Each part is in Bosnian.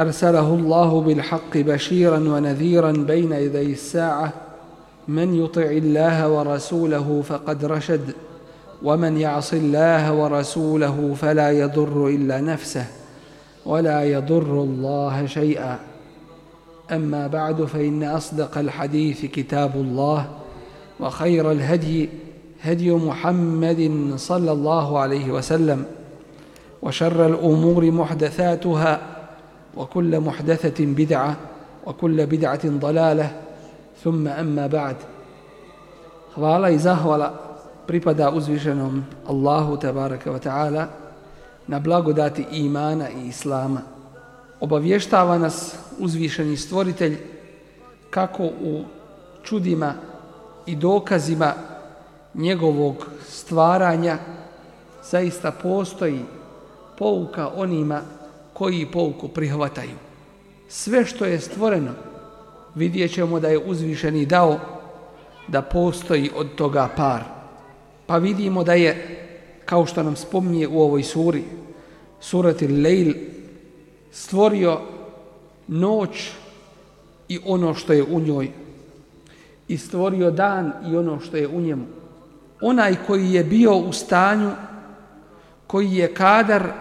أرسله الله بالحق بشيرا ونذيرا بين يدي الساعة من يطع الله ورسوله فقد رشد ومن يعص الله ورسوله فلا يضر إلا نفسه ولا يضر الله شيئا أما بعد فإن أصدق الحديث كتاب الله وخير الهدي هدي محمد صلى الله عليه وسلم وشر الأمور محدثاتها وكل محدثة بدعة وكل بدعة ضلالة ثم أما بعد خبالا إزاهوالا pripada uzvišenom Allahu tabaraka wa ta'ala na blagodati imana i islama. Obavještava nas uzvišeni stvoritelj kako u čudima i dokazima njegovog stvaranja zaista postoji pouka onima koji koji pouku prihvataju. Sve što je stvoreno, vidjet ćemo da je uzvišeni dao da postoji od toga par. Pa vidimo da je, kao što nam spominje u ovoj suri, surati Leil, stvorio noć i ono što je u njoj. I stvorio dan i ono što je u njemu. Onaj koji je bio u stanju, koji je kadar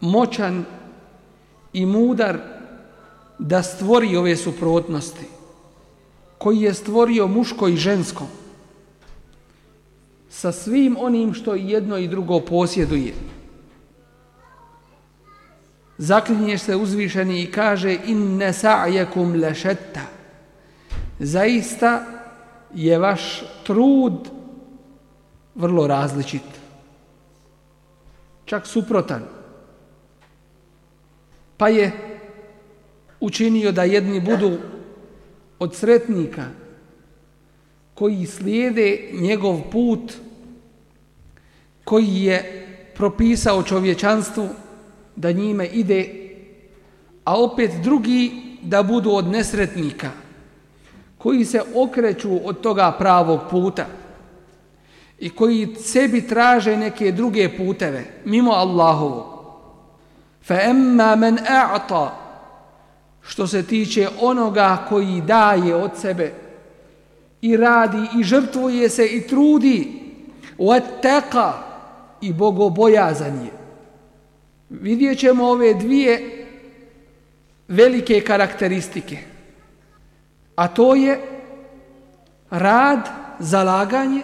moćan i mudar da stvori ove suprotnosti koji je stvorio muško i žensko sa svim onim što jedno i drugo posjeduje. Zaklinješ se uzvišeni i kaže inne sa'jekum lešetta zaista je vaš trud vrlo različit. Čak suprotan pa je učinio da jedni budu od sretnika koji slijede njegov put koji je propisao čovječanstvu da njime ide, a opet drugi da budu od nesretnika koji se okreću od toga pravog puta i koji sebi traže neke druge puteve mimo Allahovog. Fa emma men a'ta što se tiče onoga koji daje od sebe i radi i žrtvuje se i trudi wattaqa i bogobojazan je. Vidjet ćemo ove dvije velike karakteristike. A to je rad, zalaganje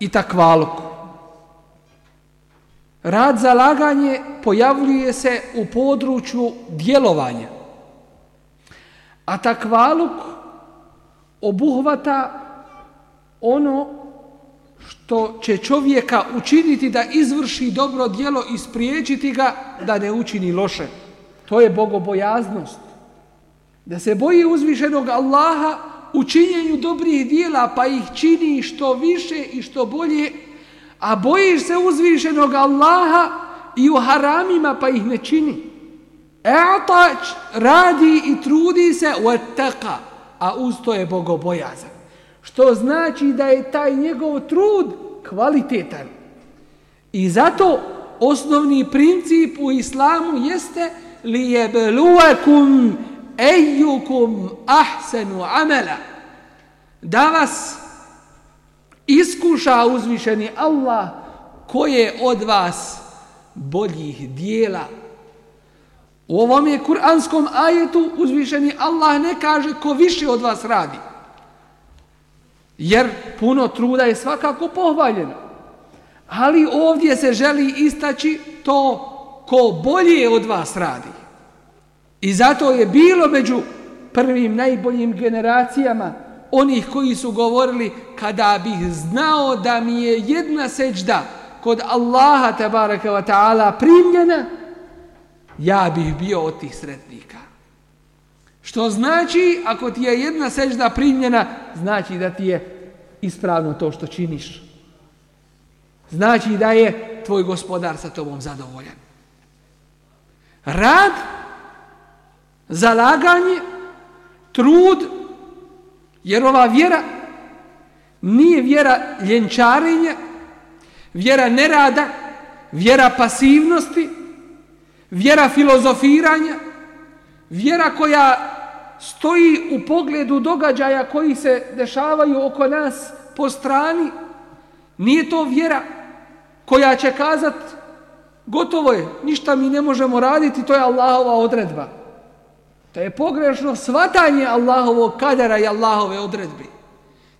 i takvaluku. Rad za laganje pojavljuje se u području djelovanja. A takvaluk obuhvata ono što će čovjeka učiniti da izvrši dobro djelo i spriječiti ga da ne učini loše. To je bogobojaznost. Da se boji uzvišenog Allaha u činjenju dobrih dijela pa ih čini što više i što bolje a bojiš se uzvišenog Allaha i u haramima pa ih ne čini. E'tač radi i trudi se u etteka, a usto je bogobojazan. Što znači da je taj njegov trud kvalitetan. I zato osnovni princip u islamu jeste li je beluakum ejukum ahsenu amela. Da vas iskuša uzvišeni Allah koje od vas boljih dijela. U ovom je kuranskom ajetu uzvišeni Allah ne kaže ko više od vas radi. Jer puno truda je svakako pohvaljeno. Ali ovdje se želi istaći to ko bolje od vas radi. I zato je bilo među prvim najboljim generacijama onih koji su govorili kada bih znao da mi je jedna seđda kod Allaha tabaraka wa ta'ala primljena, ja bih bio od tih sretnika. Što znači, ako ti je jedna seđda primljena, znači da ti je ispravno to što činiš. Znači da je tvoj gospodar sa tobom zadovoljan. Rad, zalaganje, trud, Jer ova vjera nije vjera ljenčarenja, vjera nerada, vjera pasivnosti, vjera filozofiranja, vjera koja stoji u pogledu događaja koji se dešavaju oko nas po strani, nije to vjera koja će kazat gotovo je, ništa mi ne možemo raditi, to je Allahova odredba da je pogrešno svatanje Allahovog kadera i Allahove odredbe.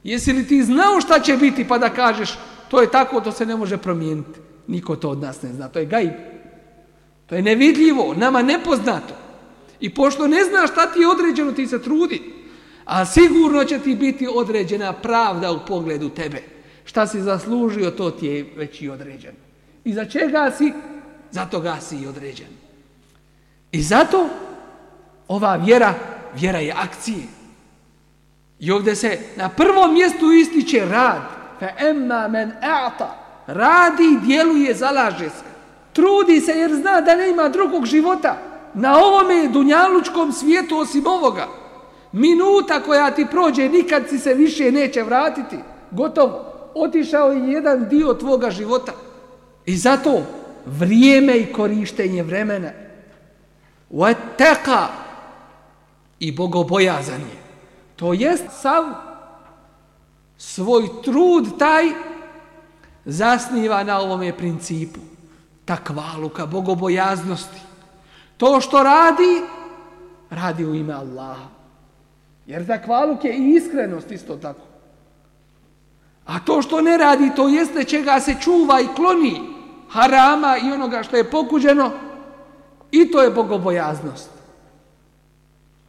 Jesi li ti znao šta će biti pa da kažeš to je tako, to se ne može promijeniti. Niko to od nas ne zna, to je gaib. To je nevidljivo, nama nepoznato. I pošto ne znaš šta ti je određeno, ti se trudi. A sigurno će ti biti određena pravda u pogledu tebe. Šta si zaslužio, to ti je već i određeno. I za čega si? Zato ga si i određen. I zato ova vjera, vjera je akcije. I ovdje se na prvom mjestu ističe rad. Fa emma men e'ta. Radi, djeluje, zalaže se. Trudi se jer zna da ne ima drugog života. Na ovome dunjalučkom svijetu osim ovoga. Minuta koja ti prođe nikad ti se više neće vratiti. Gotovo. Otišao je jedan dio tvoga života. I zato vrijeme i korištenje vremena. Wa taqa i bogobojazan je. To jest sav svoj trud taj zasniva na ovome principu. Takvaluka, bogobojaznosti. To što radi, radi u ime Allaha. Jer takvaluk je i iskrenost isto tako. A to što ne radi, to jeste čega se čuva i kloni harama i onoga što je pokuđeno, i to je bogobojaznost.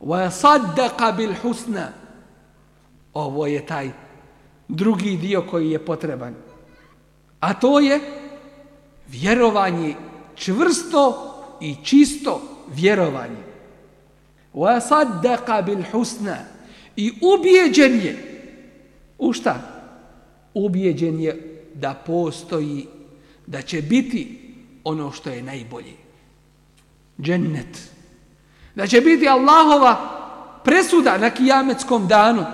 وَصَدَّقَ بِالْحُسْنَ Ovo je taj drugi dio koji je potreban. A to je vjerovanje čvrsto i čisto vjerovanje. وَصَدَّقَ بِالْحُسْنَ I ubijeđen je u šta? Ubijeđen je da postoji, da će biti ono što je najbolje. Džennet. Džennet da će biti Allahova presuda na kijametskom danu,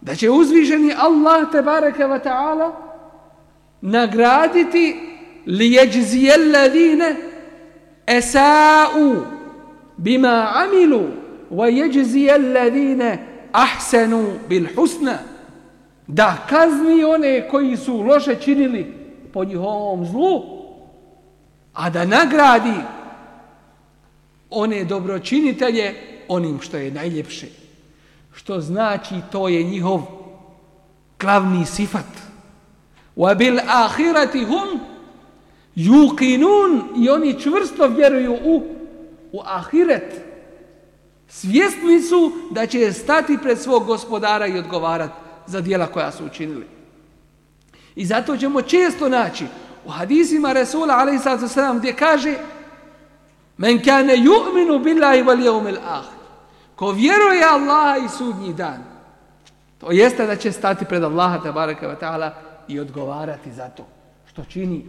da će uzviženi Allah te bareke wa ta'ala nagraditi li jeđzijel ladine esau bima amilu wa jeđzijel ladine ahsenu bil husna da kazni one koji su loše činili po njihovom zlu a da nagradi one dobročinitelje onim što je najljepše. Što znači to je njihov glavni sifat. وَبِلْ أَحِرَتِهُمْ يُقِنُونَ I oni čvrsto vjeruju u, u ahiret. Svjesni su da će stati pred svog gospodara i odgovarat za dijela koja su učinili. I zato ćemo često naći u hadisima Resula alaihissalatu wasalam gdje kaže Men kane yu'minu billahi wal yawmil akhir. Ko vjeruje Allah i sudnji dan. To jeste da će stati pred Allaha te bareke taala i odgovarati za to što čini.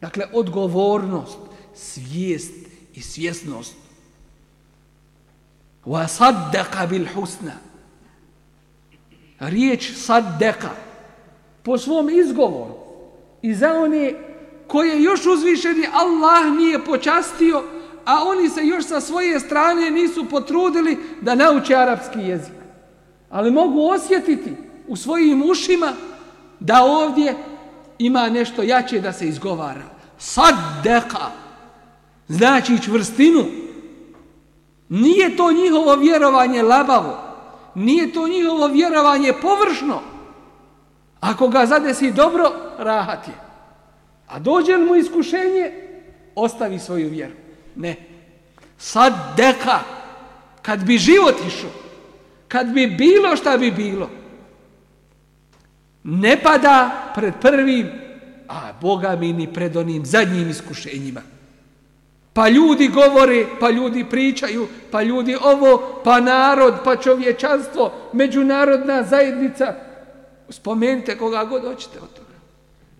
Dakle odgovornost, svijest i svjesnost. Wa saddaqa bil husna. Riječ saddaqa po svom izgovoru i za one koje još uzvišeni Allah nije počastio, a oni se još sa svoje strane nisu potrudili da nauče arapski jezik. Ali mogu osjetiti u svojim ušima da ovdje ima nešto jače da se izgovara. Saddeqa. Znači čvrstinu. Nije to njihovo vjerovanje labavo. Nije to njihovo vjerovanje površno. Ako ga zadesi dobro, rahat je. A dođe mu iskušenje, ostavi svoju vjeru. Ne. Sad deka, kad bi život išao, kad bi bilo šta bi bilo, ne pada pred prvim, a Boga mi ni pred onim zadnjim iskušenjima. Pa ljudi govori, pa ljudi pričaju, pa ljudi ovo, pa narod, pa čovječanstvo, međunarodna zajednica. Spomenite koga god hoćete od toga.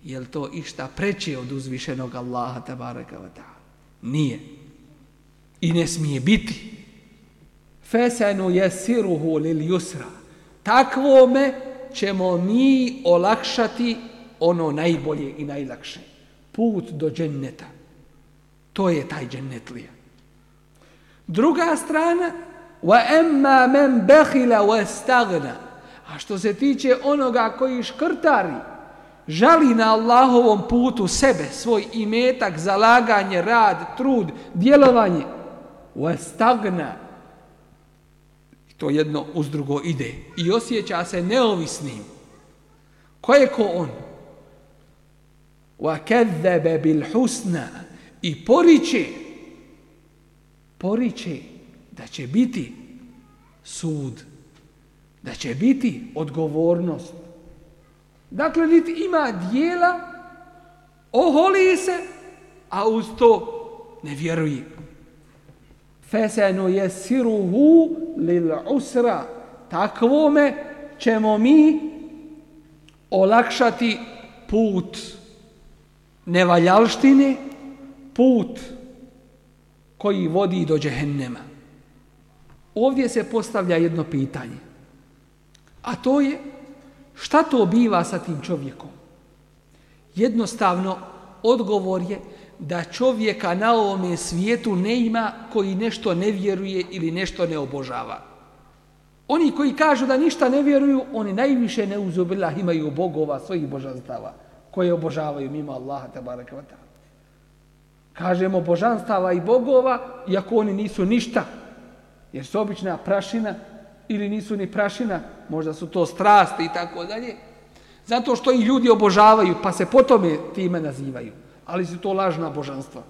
Je to išta preće od uzvišenog Allaha, tabaraka vata? Nije. Nije i ne smije biti. Fesenu jesiruhu lil yusra. Takvome ćemo mi olakšati ono najbolje i najlakše. Put do dženneta. To je taj džennetlija. Druga strana, wa emma men behila wa stagna. A što se tiče onoga koji škrtari, žali na Allahovom putu sebe, svoj imetak, zalaganje, rad, trud, djelovanje, stagna to jedno uz drugo ide i osjeća se neovisnim ko je ko on wa kadzaba bil husna i poriče poriče da će biti sud da će biti odgovornost dakle niti ima dijela oholi se a uz to ne vjeruje feseno jesiruhu lil usra. Takvome ćemo mi olakšati put nevaljalštine, put koji vodi do džehennema. Ovdje se postavlja jedno pitanje. A to je, šta to biva sa tim čovjekom? Jednostavno, odgovor je, da čovjeka na ovom svijetu ne ima koji nešto ne vjeruje ili nešto ne obožava. Oni koji kažu da ništa ne vjeruju, oni najviše ne uzubila imaju bogova, svojih božanstava, koje obožavaju mimo Allaha tabara kvata. Kažemo božanstava i bogova, iako oni nisu ništa, jer su obična prašina ili nisu ni prašina, možda su to strasti i tako dalje, zato što ih ljudi obožavaju, pa se potome time nazivaju ali su to lažna božanstva.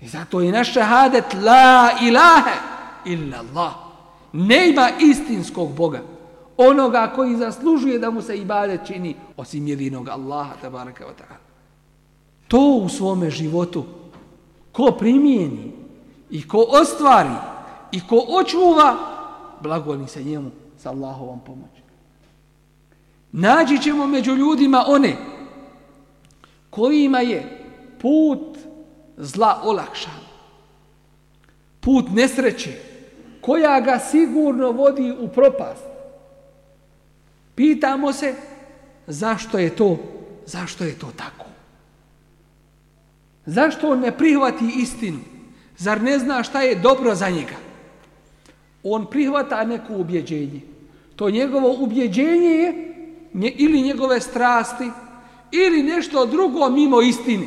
I zato i naš šehadet la ilahe illa Allah. Ne ima istinskog Boga. Onoga koji zaslužuje da mu se ibadet čini osim jedinog Allaha tabaraka wa ta'ala. To u svome životu ko primijeni i ko ostvari i ko očuva, blagoli se njemu sa Allahovom pomoći. Nađi ćemo među ljudima one kojima je put zla olakšan. Put nesreće, koja ga sigurno vodi u propast. Pitamo se zašto je to, zašto je to tako? Zašto on ne prihvati istinu? Zar ne zna šta je dobro za njega? On prihvata neko ubjeđenje. To njegovo ubjeđenje je ili njegove strasti, ili nešto drugo mimo istine.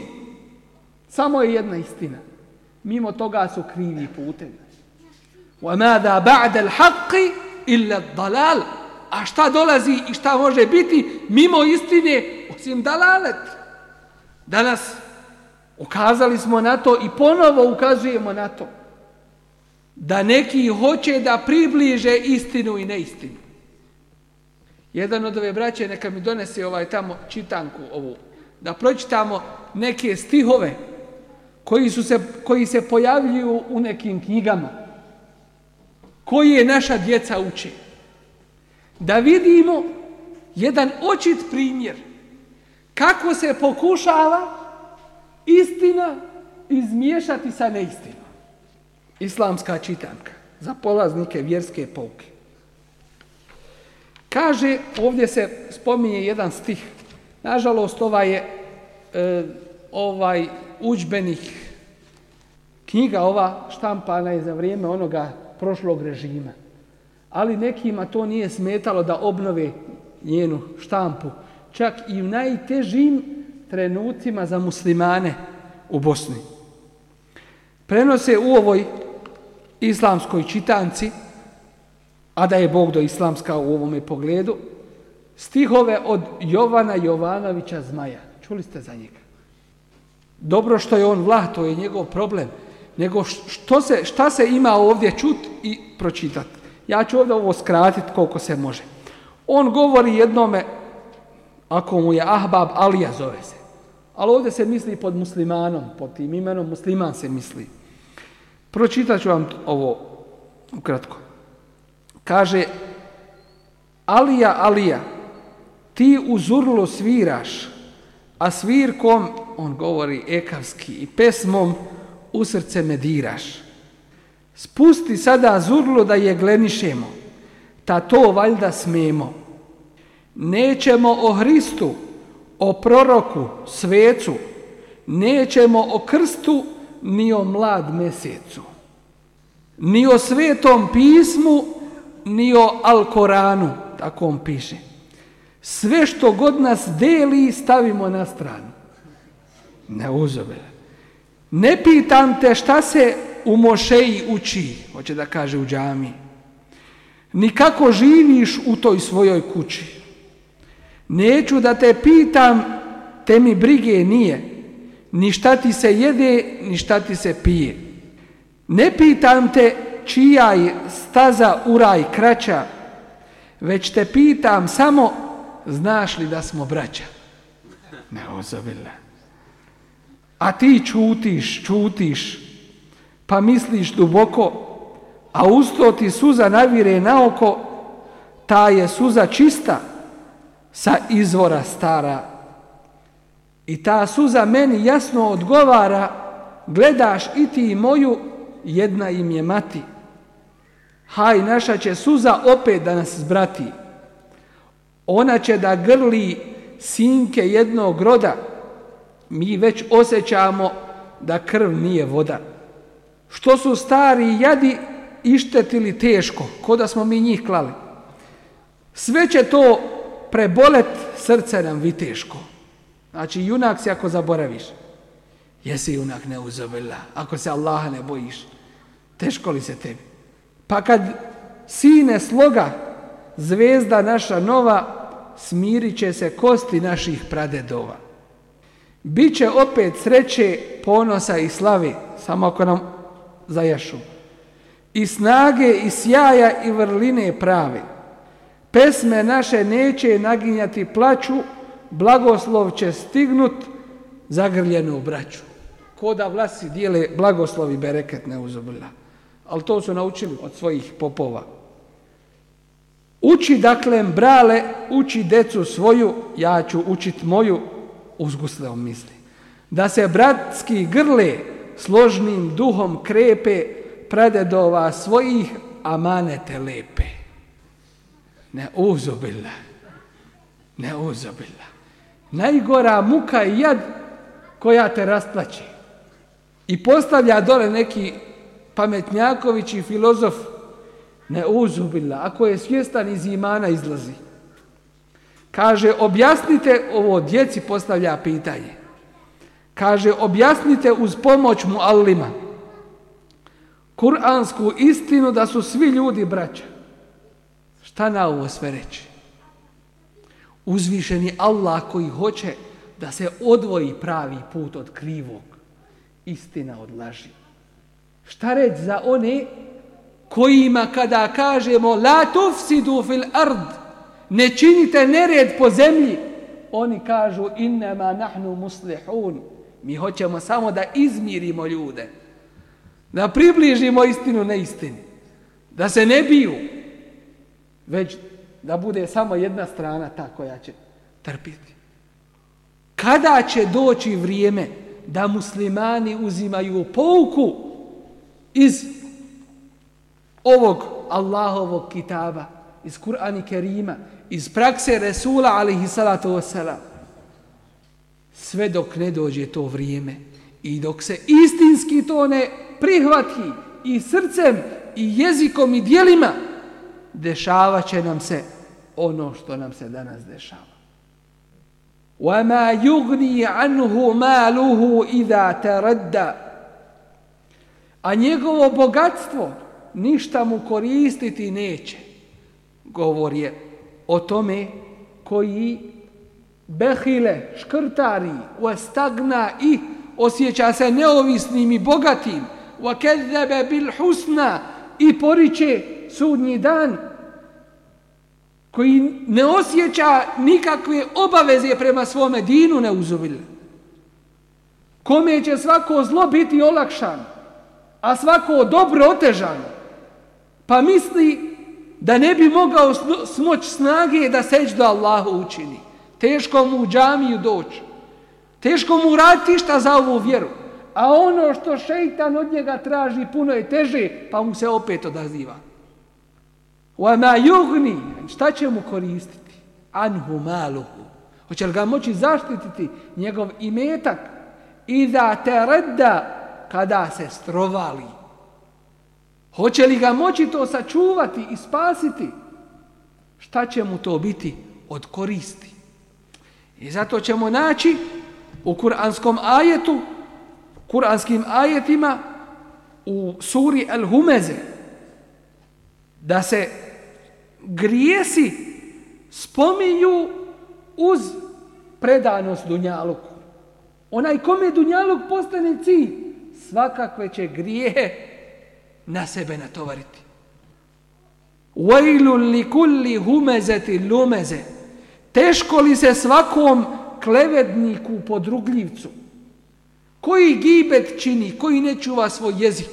Samo je jedna istina. Mimo toga su krivi putevi. وَمَادَا بَعْدَ الْحَقِّ إِلَّا الدَّلَالَ A šta dolazi i šta može biti mimo istine osim dalalet? Danas ukazali smo na to i ponovo ukazujemo na to da neki hoće da približe istinu i neistinu jedan od ove braće neka mi donese ovaj tamo čitanku ovu, da pročitamo neke stihove koji, su se, koji se pojavljuju u nekim knjigama. Koji je naša djeca uče? Da vidimo jedan očit primjer kako se pokušava istina izmiješati sa neistinom. Islamska čitanka za polaznike vjerske pouke. Kaže, ovdje se spominje jedan stih. Nažalost, ovaj je e, ovaj uđbenik knjiga ova štampana je za vrijeme onoga prošlog režima. Ali nekima to nije smetalo da obnove njenu štampu. Čak i u najtežim trenucima za muslimane u Bosni. Prenose u ovoj islamskoj čitanci a da je Bog do islamska u ovome pogledu, stihove od Jovana Jovanovića Zmaja. Čuli ste za njega? Dobro što je on vlah, to je njegov problem. Nego što se, šta se ima ovdje čut i pročitat? Ja ću ovdje ovo skratiti koliko se može. On govori jednome, ako mu je Ahbab, Alija zove se. Ali ovdje se misli pod muslimanom, pod tim imenom musliman se misli. Pročitat ću vam ovo ukratko kaže Alija, Alija, ti uzurlo sviraš, a svirkom, on govori ekavski i pesmom, u srce me diraš. Spusti sada zurlo da je glenišemo, ta to valjda smemo. Nećemo o Hristu, o proroku, svecu, nećemo o krstu, ni o mlad mesecu. Ni o svetom pismu, ni o Alkoranu, tako on piše. Sve što god nas deli, stavimo na stranu. Ne uzove. Ne pitam te šta se u mošeji uči, hoće da kaže u džami. Nikako živiš u toj svojoj kući. Neću da te pitam, te mi brige nije. Ni šta ti se jede, ni šta ti se pije. Ne pitam te čija je staza u raj kraća, već te pitam samo, znaš li da smo braća? Ne ozavila. A ti čutiš, čutiš, pa misliš duboko, a usto ti suza navire na oko, ta je suza čista sa izvora stara. I ta suza meni jasno odgovara, gledaš i ti i moju, jedna im je mati haj naša će suza opet da nas zbrati. Ona će da grli sinke jednog roda, mi već osjećamo da krv nije voda. Što su stari jadi ištetili teško, ko da smo mi njih klali. Sve će to prebolet srce nam vi teško. Znači, junak si ako zaboraviš. Jesi junak ne uzobila, ako se Allaha ne bojiš. Teško li se tebi? Pa kad sine sloga, zvezda naša nova, smirit će se kosti naših pradedova. Biće opet sreće, ponosa i slavi, samo ako nam zajašu. I snage, i sjaja, i vrline prave. Pesme naše neće naginjati plaću, blagoslov će stignut zagrljenu braću. Koda vlasi dijele blagoslovi bereket neuzobrljati. Ali to su naučili od svojih popova. Uči dakle brale, uči decu svoju, ja ću učit moju, uzgusle on misli. Da se bratski grle složnim duhom krepe, pradedova svojih amanete lepe. Ne uzobila, ne uzobila. Najgora muka i jad koja te rastlači i postavlja dole neki pametnjaković i filozof ne uzubila, ako je svjestan iz imana izlazi. Kaže, objasnite ovo, djeci postavlja pitanje. Kaže, objasnite uz pomoć mu Allima kuransku istinu da su svi ljudi braća. Šta na ovo sve reći? Uzvišeni Allah koji hoće da se odvoji pravi put od krivog, istina od laži. Šta reći za one kojima kada kažemo la tufsidu fil ard ne činite nered po zemlji oni kažu innama nahnu muslihun mi hoćemo samo da izmirimo ljude da približimo istinu neistini da se ne biju već da bude samo jedna strana ta koja će trpiti kada će doći vrijeme da muslimani uzimaju pouku iz ovog Allahovog kitaba, iz Kur'ani Kerima, iz prakse Resula alihi salatu wasalam. Sve dok ne dođe to vrijeme i dok se istinski to ne prihvati i srcem i jezikom i dijelima, dešavaće nam se ono što nam se danas dešava. وَمَا يُغْنِي عَنْهُ مَالُهُ إِذَا تَرَدَّ a njegovo bogatstvo ništa mu koristiti neće. Govor je o tome koji behile, škrtari, ostagna i osjeća se neovisnim i bogatim, wa kezebe bil husna i poriče sudnji dan, koji ne osjeća nikakve obaveze prema svome dinu ne uzovil. Kome će svako zlo biti olakšano? a svako dobro otežano, pa misli da ne bi mogao smoć snage da seć do Allahu učini. Teško mu u džamiju doći. Teško mu uraditi šta za ovu vjeru. A ono što šeitan od njega traži puno je teže, pa mu se opet odaziva. Wa ma yughni, šta će mu koristiti? Anhu maluhu. Hoće li ga moći zaštititi njegov imetak? Iza teredda kada se strovali. Hoće li ga moći to sačuvati i spasiti? Šta će mu to biti od koristi? I zato ćemo naći u kuranskom ajetu, kuranskim ajetima u suri El Humeze, da se grijesi spominju uz predanost Dunjaluku. Onaj kome Dunjaluk postane cilj, svakakve će grijehe na sebe natovariti. Vajlu li kulli humezeti lumeze. Teško li se svakom klevedniku po drugljivcu? Koji gibet čini, koji ne čuva svoj jezik?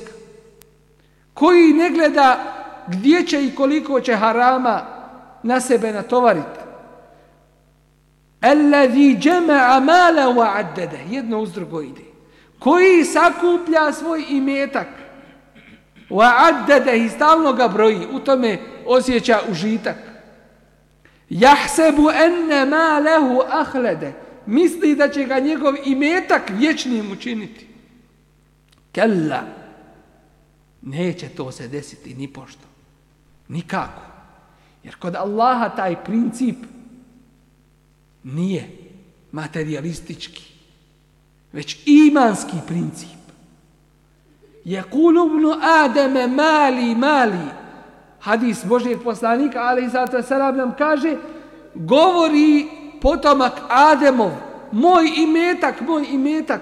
Koji ne gleda gdje će i koliko će harama na sebe natovariti? Alladhi jama'a mala wa addada. Jedno uz drugo ide koji sakuplja svoj imetak wa addada i stalno ga broji u tome osjeća užitak jahsebu enne ma lehu ahlede misli da će ga njegov imetak vječnim učiniti kella neće to se desiti ni pošto nikako jer kod Allaha taj princip nije materialistički već imanski princip. Je kulubnu Ademe mali, mali, hadis Božijeg poslanika, ali i zato Sarab nam kaže, govori potomak Ademov, moj imetak, moj imetak.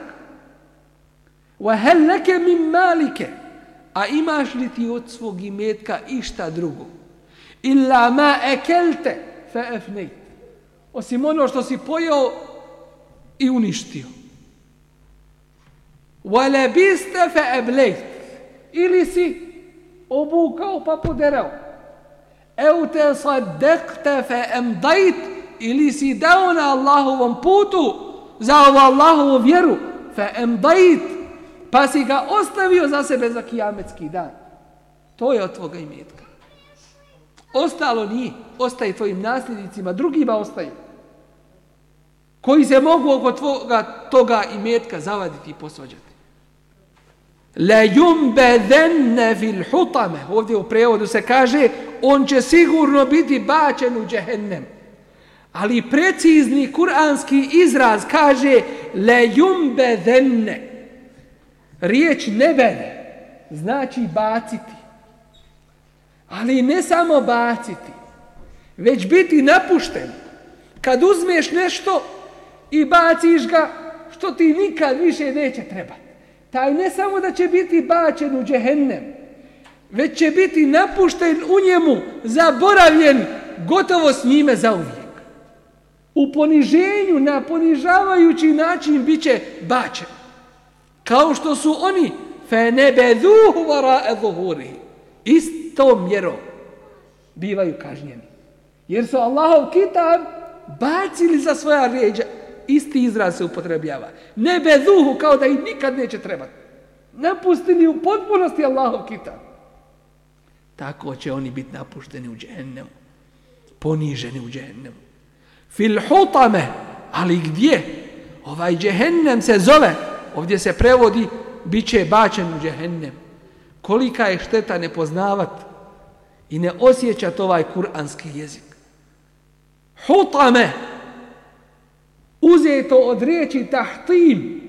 Wa hel leke min malike, a imaš li ti od svog imetka išta drugo? Illa ma ekelte, fe efnejte. Osim ono što si pojao i uništio. وَلَبِسْتَ فَأَبْلَيْتْ Ili si obukao pa poderao. اَوْ تَصَدَّقْتَ فَأَمْضَيْتْ Ili si dao na Allahovom putu za ovu Allahovu vjeru. فَأَمْضَيْتْ Pa si ga ostavio za sebe za kijametski dan. To je od tvoga imetka. Ostalo nije. Ostaje tvojim nasljednicima, drugima ostaje. Koji se mogu oko tvoga, toga imetka zavaditi i posvađati. La yumbadanna fil hutama. Ovdje u prevodu se kaže on će sigurno biti bačen u džehennem. Ali precizni kuranski izraz kaže la yumbadanna. Riječ neben znači baciti. Ali ne samo baciti, već biti napušten. Kad uzmeš nešto i baciš ga što ti nikad više neće trebati taj ne samo da će biti bačen u džehennem, već će biti napušten u njemu, zaboravljen, gotovo s njime zauvijek. U poniženju, na ponižavajući način, bit će bačen. Kao što su oni, fe nebeduhu vara evohuri, isto mjero, bivaju kažnjeni. Jer su Allahov kitab bacili za svoja ređa, isti izraz se upotrebljava. Ne bezuhu, kao da i nikad neće trebati. Napustili u potpunosti Allahov kitab. Tako će oni biti napušteni u džennemu. Poniženi u džennemu. Fil hutame, ali gdje? Ovaj džehennem se zove, ovdje se prevodi, bit će bačen u džehennem. Kolika je šteta ne poznavat i ne osjećat ovaj kuranski jezik. Hutame, uzeto od riječi tahtim.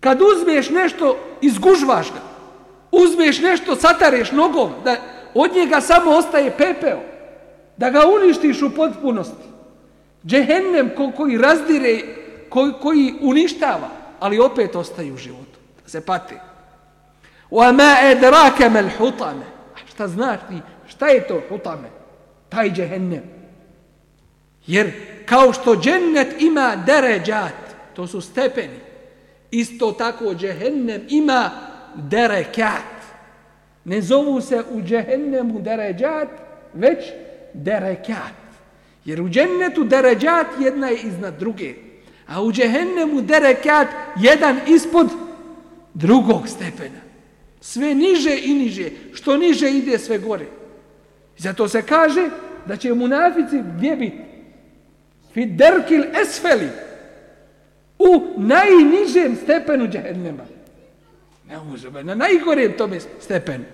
Kad uzmeš nešto, izgužvaš ga. Uzmeš nešto, satareš nogom, da od njega samo ostaje pepeo. Da ga uništiš u potpunosti. Džehennem ko, koji razdire, ko, koji uništava, ali opet ostaje u životu. Da se pate. Wa ma edrake mel hutame. Šta znaš ti? Šta je to hutame? Taj džehennem. Jer kao što džennet ima deređat, to su stepeni, isto tako džehennem ima derekat. Ne zovu se u džehennemu deređat, već derekat. Jer u džennetu deređat jedna je iznad druge, a u džehennemu derekat jedan ispod drugog stepena. Sve niže i niže, što niže ide sve gore. Zato se kaže da će munafici gdje biti? fi derkil esfeli u najnižem stepenu džehennema. Ne može, na najgorem tome stepenu.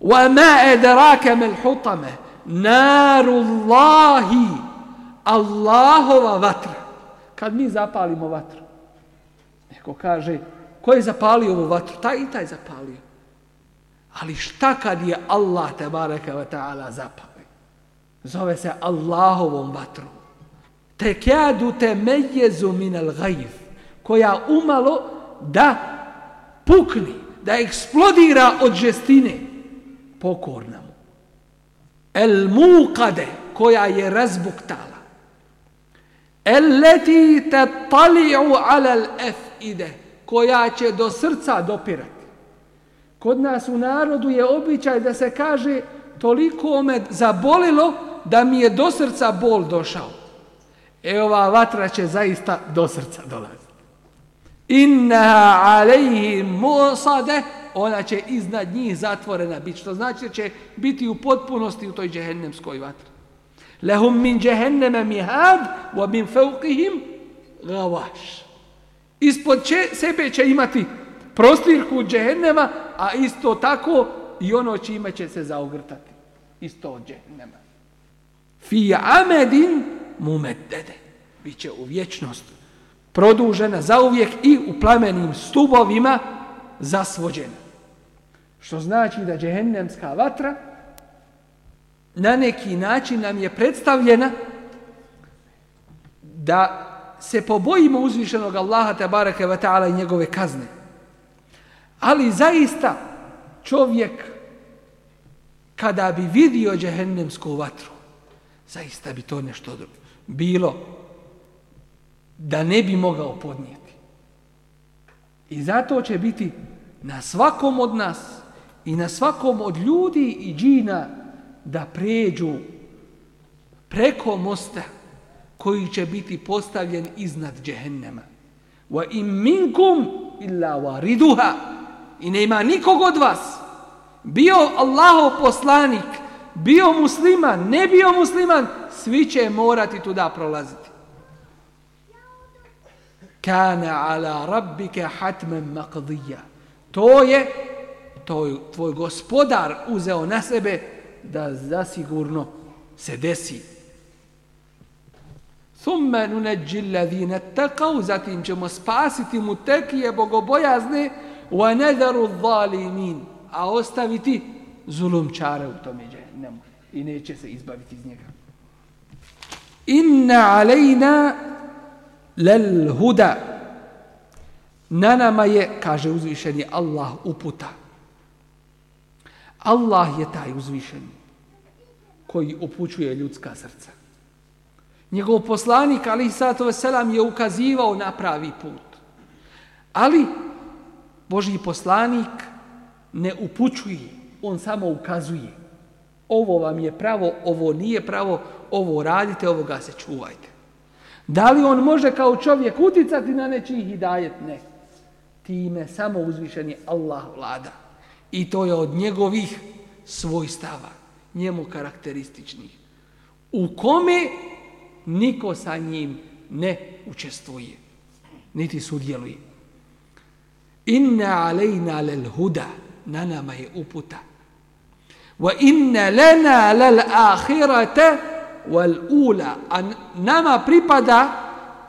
Wa ma edrake mel hutame, naru Allahi, Allahova vatra. Kad mi zapalimo vatru, neko kaže, ko je zapalio ovu vatru, taj i taj zapalio. Ali šta kad je Allah, tebareka wa ta'ala, zapali? Zove se Allahovom vatrom tekadu temejezu minel gajiv, koja umalo da pukni, da eksplodira od žestine pokorna mu. El muqade, koja je razbuktala. El leti te taliju alel efide, koja će do srca dopirati. Kod nas u narodu je običaj da se kaže toliko me zabolilo da mi je do srca bol došao. E ova vatra će zaista do srca dolazi. Inna alejhi musade, ona će iznad njih zatvorena biti. Što znači da će biti u potpunosti u toj džehennemskoj vatri. Lehum min džehenneme mihad, wa min fevkihim gavaš. Ispod će, sebe će imati prostirku džehennema, a isto tako i ono čime će se zaogrtati. Isto od džehennema. Fi amedin mumedede. Biće u vječnost produžena zauvijek i u plamenim stubovima zasvođena. Što znači da džehennemska vatra na neki način nam je predstavljena da se pobojimo uzvišenog Allaha tabaraka wa ta'ala i njegove kazne. Ali zaista čovjek kada bi vidio džehennemsku vatru, zaista bi to nešto drugo bilo da ne bi mogao podnijeti. I zato će biti na svakom od nas i na svakom od ljudi i džina da pređu preko mosta koji će biti postavljen iznad džehennema. Wa im minkum illa wariduha. I nema nikog od vas bio Allahov poslanik bio musliman, ne bio musliman, svi će morati tuda prolaziti. Kana ala rabbike hatmen makdija. To je to je tvoj gospodar uzeo na sebe da zasigurno se desi. Thumma nunajji alladhina ittaqaw zatim ćemo spasiti mu tekije bogobojazne wa nadharu zalimin a ostaviti zulumčare u tome džahennemu i neće se izbaviti iz njega. Inna alejna lel huda. Na nama je, kaže uzvišeni Allah, uputa. Allah je taj uzvišeni koji upućuje ljudska srca. Njegov poslanik, ali i sato veselam, je ukazivao na pravi put. Ali Boži poslanik ne upućuje, on samo ukazuje ovo vam je pravo, ovo nije pravo, ovo radite, ovo ga se čuvajte. Da li on može kao čovjek uticati na nečiji hidajet? Ne. Time samo uzvišen je Allah vlada. I to je od njegovih svojstava, njemu karakterističnih. U kome niko sa njim ne učestvuje, niti sudjeluje. Inna alejna lel huda, na nama je uputa. وَإِنَّ لَنَا لَلْآخِرَةَ وَالْأُولَ A nama pripada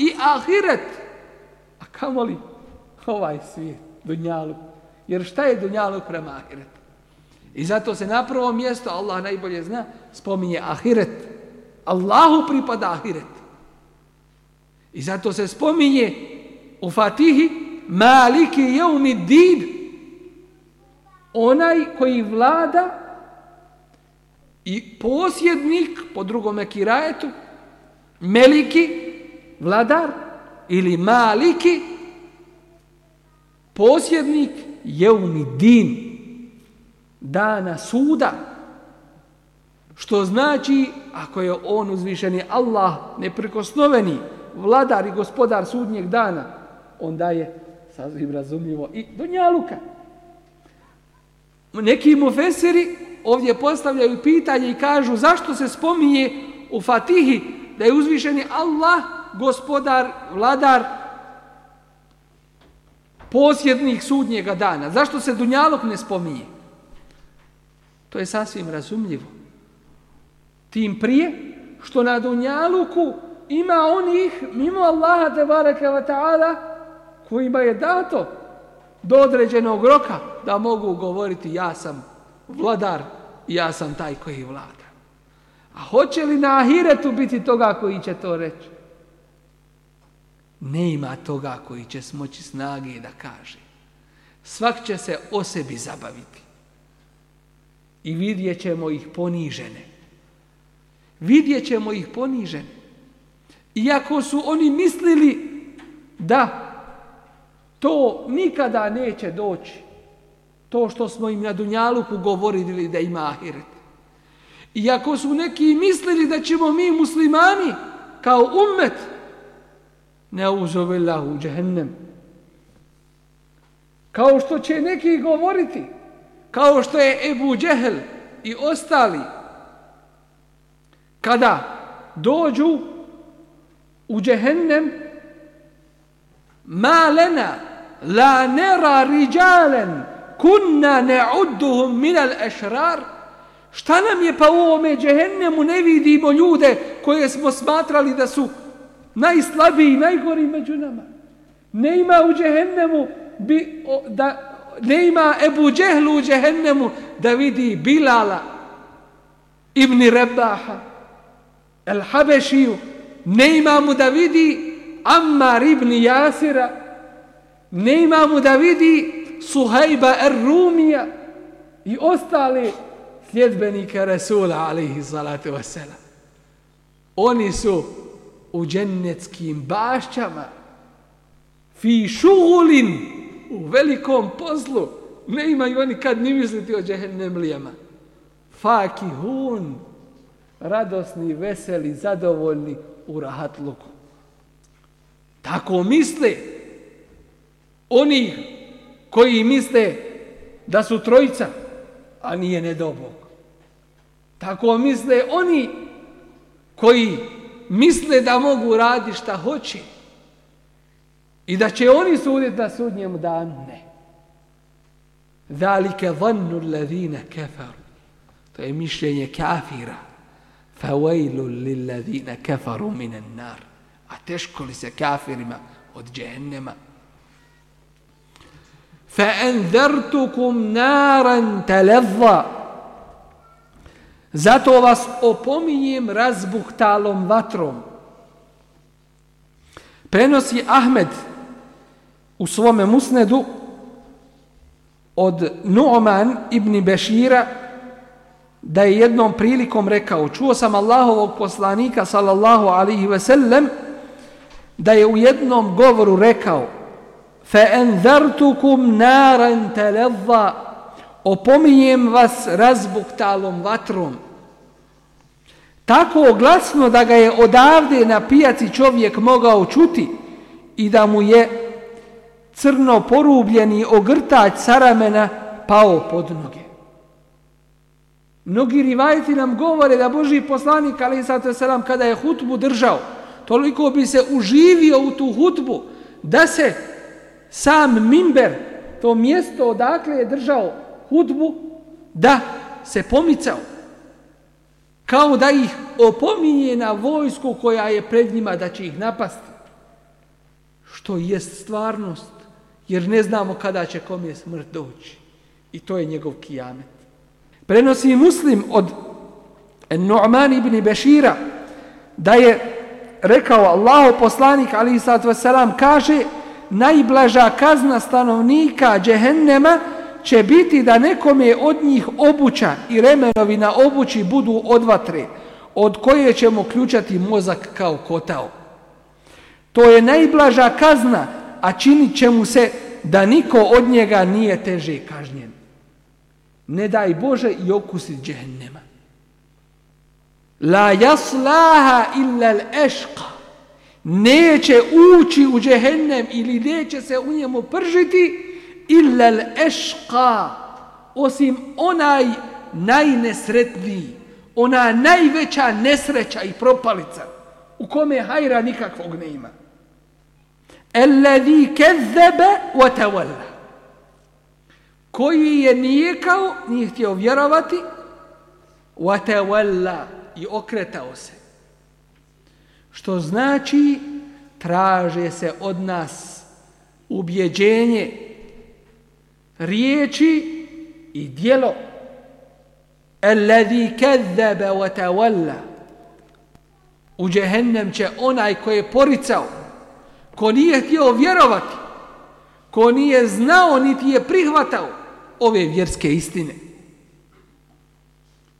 i ahiret. A kamo li ovaj svijet, dunjalu? Jer šta je dunjalu prema ahiret? I zato se na prvo mjesto, Allah najbolje zna, spominje ahiret. Allahu pripada ahiret. I zato se spominje u Fatihi Maliki je umid did. Onaj koji vlada I posjednik, po drugome kirajetu, meliki, vladar, ili maliki, posjednik je umidin dana suda. Što znači, ako je on uzvišeni Allah, neprekosnoveni, vladar i gospodar sudnjeg dana, onda je sazvim razumljivo i do njaluka. Neki mu feseri ovdje postavljaju pitanje i kažu zašto se spominje u Fatihi da je uzvišeni Allah gospodar, vladar posjednik sudnjega dana. Zašto se Dunjalog ne spominje? To je sasvim razumljivo. Tim prije što na Dunjaluku ima onih mimo Allaha te baraka wa ta'ala kojima je dato do određenog roka da mogu govoriti ja sam vladar ja sam taj koji vlada. A hoće li na ahiretu biti toga koji će to reći? Ne ima toga koji će smoći snage da kaže. Svak će se o sebi zabaviti. I vidjet ćemo ih ponižene. Vidjet ćemo ih ponižene. Iako su oni mislili da to nikada neće doći to što smo im na Dunjaluku govorili da ima ahiret. Iako su neki mislili da ćemo mi muslimani kao ummet ne uzove lahu džehennem. Kao što će neki govoriti, kao što je Ebu Džehel i ostali, kada dođu u džehennem, ma lena, la nera riđalen, kunna ne'udduhum minal ešrar, šta nam je pa u ovome džehennemu ne vidimo ljude koje smo smatrali da su najslabiji, najgori među nama. Ne ima u džehennemu bi, o, da, ne ima Ebu Džehlu u džehennemu da vidi Bilala ibn Rebaha El Habešiju ne ima mu da vidi Ammar ibn Jasira ne ima mu da vidi Suhajba Ar-Rumija i ostali sljedbenike Resula alaihi salatu wasalam. Oni su u džennetskim bašćama fi šugulin u velikom pozlu ne imaju oni kad ni misliti o džehennem lijama. Fakihun radosni, veseli, zadovoljni u rahatluku. Tako misle oni koji misle da su trojica, a nije ne dao Bog. Tako misle oni koji misle da mogu radi šta hoće i da će oni suditi na sudnjem danu. Ne. Zalike vannu ladhina kafaru. To je mišljenje kafira. Fawailu lilladhina kafaru minan nar. A teško li se kafirima od džehennema? فأنذرتكم نارا تلظى Zato vas opominjem razbuhtalom vatrom. Prenosi Ahmed u svome musnedu od Nu'man ibn Bešira da je jednom prilikom rekao čuo sam Allahovog poslanika sallallahu alihi ve sellem da je u jednom govoru rekao fa anzartukum naran talazza opominjem vas razbuktalom vatrom tako glasno da ga je odavde na pijaci čovjek mogao čuti i da mu je crno porubljeni ogrtač sa ramena pao pod noge. Mnogi rivajti nam govore da Boži poslanik, ali sato selam, kada je hutbu držao, toliko bi se uživio u tu hutbu, da se sam mimber, to mjesto odakle je držao hudbu, da se pomicao. Kao da ih opominje na vojsku koja je pred njima da će ih napasti. Što jest stvarnost, jer ne znamo kada će kom je smrt doći. I to je njegov kijamet. Prenosi muslim od Nu'man ibn Bešira da je rekao Allahu poslanik ali sad vas selam kaže najblaža kazna stanovnika džehennema će biti da nekome od njih obuća i remenovi na obući budu od vatre, od koje ćemo ključati mozak kao kotao. To je najblaža kazna, a činit će mu se da niko od njega nije teže kažnjen. Ne daj Bože i okusit džehennema. La jaslaha illa l'eška neće ući u džehennem ili neće se u njemu pržiti illa l'eshqa osim onaj najnesretniji ona najveća nesreća i propalica u kome hajra nikakvog ne ima alladhi kazzaba wa tawalla koji je nijekao, nije htio vjerovati, wa i okretao se. Što znači, traže se od nas ubjeđenje riječi i dijelo. Alladhi kazzaba wa tawalla. U jehennem će onaj ko je poricao, ko nije htio vjerovati, ko nije znao niti je prihvatao ove vjerske istine.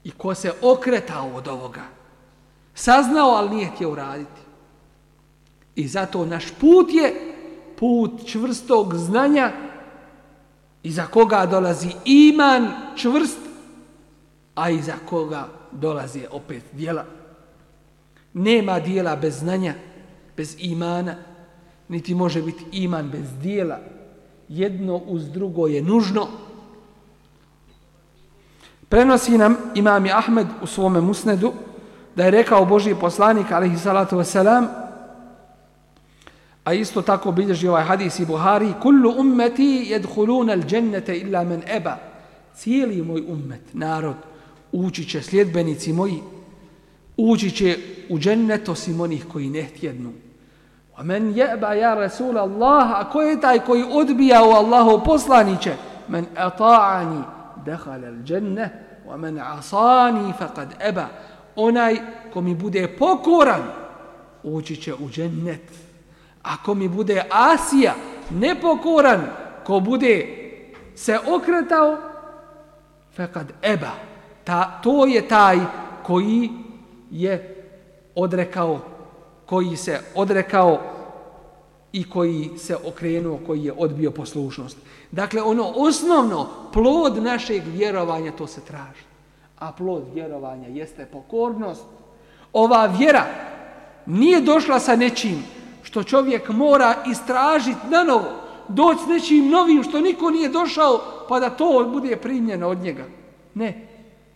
I ko se okretao od ovoga saznao, ali nije htio uraditi. I zato naš put je put čvrstog znanja iza koga dolazi iman čvrst, a iza koga dolazi opet dijela. Nema dijela bez znanja, bez imana, niti može biti iman bez dijela. Jedno uz drugo je nužno. Prenosi nam imami Ahmed u svome musnedu, da je rekao Boži poslanik, alaihi salatu wasalam, a isto tako bilježi ovaj hadis i Buhari, kullu ummeti jedhuluna l'đennete illa men eba. Cijeli moj ummet, narod, ući će, sljedbenici moji, ući će u džennet osim onih koji ne htjednu. A men jeba ja Rasul Allah, a ko je taj koji odbija u Allahu poslaniće? Men ata'ani dehalel dženne, a men asani faqad eba onaj ko mi bude pokoran, ući će u džennet. Ako mi bude Asija, nepokoran, ko bude se okretao, fekad eba. Ta, to je taj koji je odrekao, koji se odrekao i koji se okrenuo, koji je odbio poslušnost. Dakle, ono osnovno, plod našeg vjerovanja, to se traži a plod vjerovanja jeste pokornost. Ova vjera nije došla sa nečim što čovjek mora istražiti na novo, doći s nečim novim što niko nije došao pa da to bude primljeno od njega. Ne,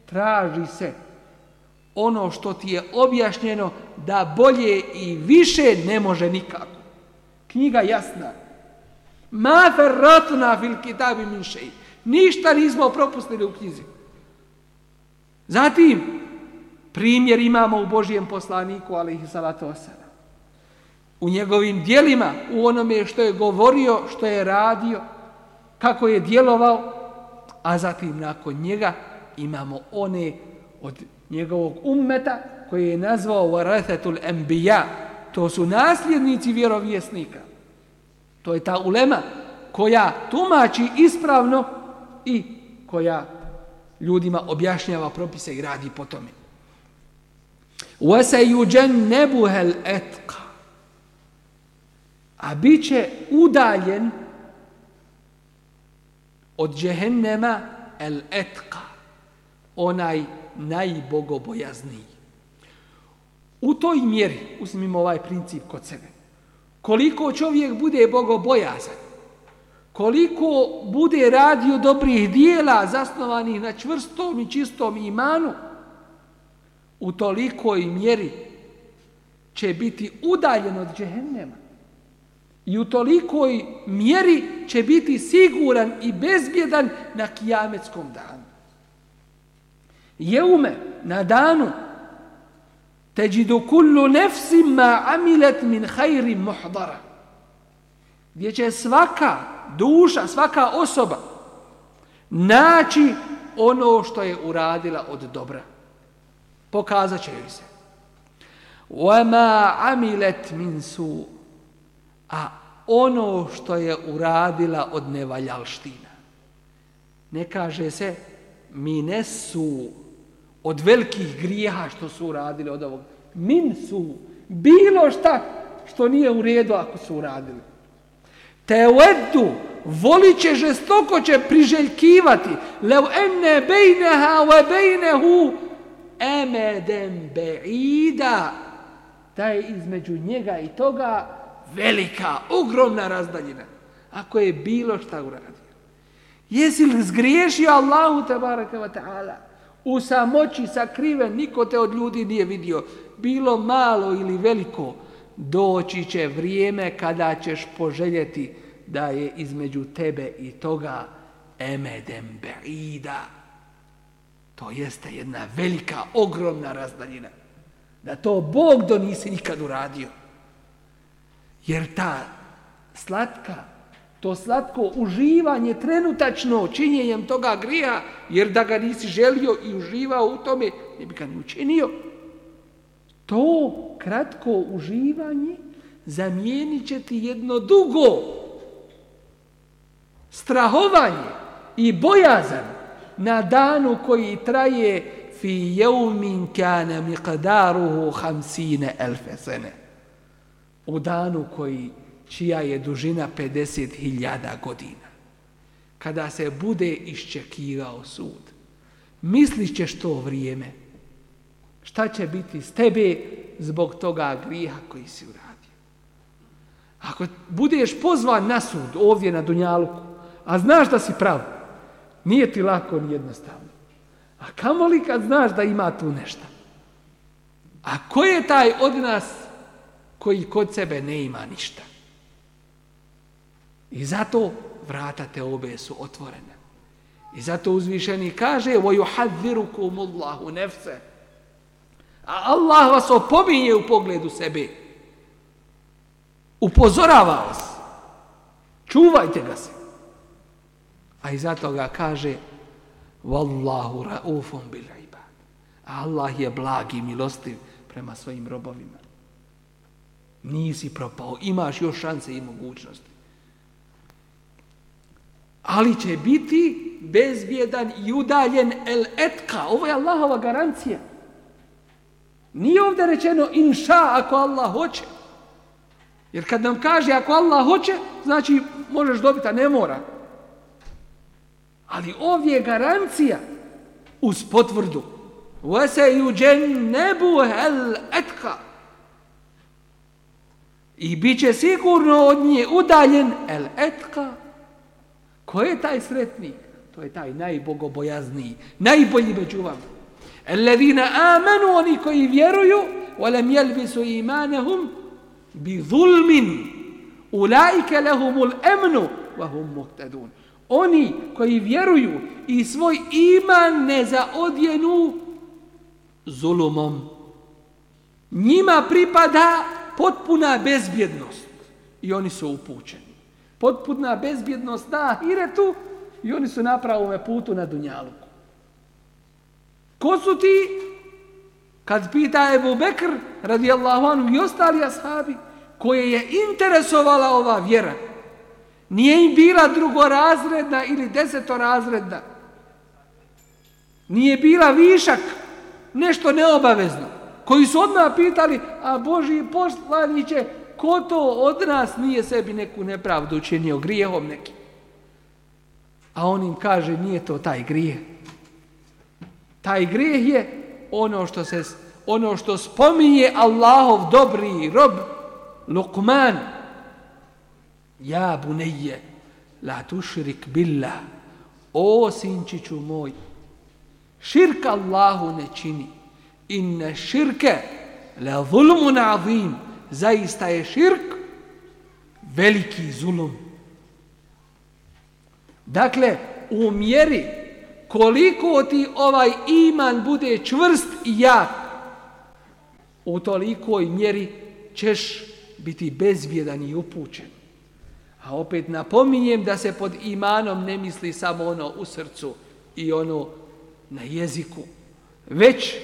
traži se ono što ti je objašnjeno da bolje i više ne može nikako. Knjiga jasna. Ma ferratna fil kitabi min šeji. Ništa nismo propustili u knjizi. Zatim, primjer imamo u Božijem poslaniku, ali ih salatu osana. U njegovim dijelima, u onome što je govorio, što je radio, kako je djelovao, a zatim nakon njega imamo one od njegovog ummeta koje je nazvao Varathatul Embija. To su nasljednici vjerovjesnika. To je ta ulema koja tumači ispravno i koja ljudima objašnjava propise i radi po tome. وَسَيُجَنَّبُهَ الْأَتْقَ A bit će udaljen od džehennema el-etka, onaj najbogobojazniji. U toj mjeri, uzmimo ovaj princip kod sebe, koliko čovjek bude bogobojazan, koliko bude radio dobrih dijela zasnovanih na čvrstom i čistom imanu, u tolikoj mjeri će biti udaljen od džehennema. I u tolikoj mjeri će biti siguran i bezbjedan na kijametskom danu. Jeume na danu teđidu kullu nefsim ma amilet min hajri muhdara gdje će svaka duša, svaka osoba naći ono što je uradila od dobra. Pokazat će joj se. وَمَا عَمِلَتْ مِنْ سُ A ono što je uradila od nevaljalština. Ne kaže se mine su od velikih grijeha što su uradili od ovog. Min su bilo šta što nije u redu ako su uradili te uedu, voli će žestoko će priželjkivati, leo ene bejneha ve bejnehu emeden beida, da je između njega i toga velika, ogromna razdaljina, ako je bilo šta uradio. Jesi li zgriješio Allahu te barakava ta'ala, u samoći sakriven, niko te od ljudi nije vidio, bilo malo ili veliko, doći će vrijeme kada ćeš poželjeti da je između tebe i toga emedem berida. To jeste jedna velika, ogromna razdaljina. Da to Bog do nisi nikad uradio. Jer ta slatka, to slatko uživanje trenutačno činjenjem toga grija, jer da ga nisi želio i uživao u tome, ne bi ga ni učinio. To kratko uživanje zamijenit će ti jedno dugo uživanje strahovanje i bojazan na danu koji traje fi jeumin kane miqadaruhu hamsine elfesene. U danu koji, čija je dužina 50.000 godina. Kada se bude iščekirao sud, misliš ćeš to vrijeme. Šta će biti s tebe zbog toga griha koji si uradio? Ako budeš pozvan na sud ovdje na Dunjaluku, a znaš da si prav, nije ti lako ni jednostavno. A kamo li kad znaš da ima tu nešto? A ko je taj od nas koji kod sebe ne ima ništa? I zato vrata te obe su otvorene. I zato uzvišeni kaže وَيُحَذِّرُكُمُ اللَّهُ نَفْسَ A Allah vas opominje u pogledu sebe. Upozorava vas. Čuvajte ga se. A iza toga kaže Wallahu raufum bil ibad. Allah je blag i milostiv prema svojim robovima. Nisi propao, imaš još šanse i mogućnosti. Ali će biti bezvjedan i udaljen el etka. Ovo je Allahova garancija. Nije ovdje rečeno inša ako Allah hoće. Jer kad nam kaže ako Allah hoće, znači možeš dobiti, a ne mora. Ali ovdje je garancija uz potvrdu. Vese juđen nebu hel etka. I bit će sigurno od nje udaljen el etka. Ko je taj sretnik? To je taj najbogobojazniji, najbolji među vam. Ellezina amanu, oni koji vjeruju, ولم يلبسوا ايمانهم بظلم اولئك لهم الامن وهم مهتدون oni koji vjeruju i svoj iman ne zaodjenu zulumom. Njima pripada potpuna bezbjednost i oni su upućeni. Potpuna bezbjednost na Hiretu i oni su na pravome putu na Dunjaluku. Ko su ti? Kad pita Ebu Bekr, radijallahu anhu i ostali ashabi, koje je interesovala ova vjera, Nije im bila drugorazredna ili desetorazredna. Nije bila višak, nešto neobavezno. Koji su odmah pitali, a Boži poslaniće, ko to od nas nije sebi neku nepravdu učinio, grijehom neki. A on im kaže, nije to taj grijeh. Taj grijeh je ono što se ono što spominje Allahov dobri rob Lukman, Ja bunejje, la tušrik billah, o sinčiću moj, širka Allahu ne čini, inne širke, la zulmu na'zim, zaista je širk, veliki zulum. Dakle, u mjeri koliko ti ovaj iman bude čvrst i jak, u tolikoj mjeri ćeš biti bezvjedan i upućen. A opet napominjem da se pod imanom ne misli samo ono u srcu i ono na jeziku, već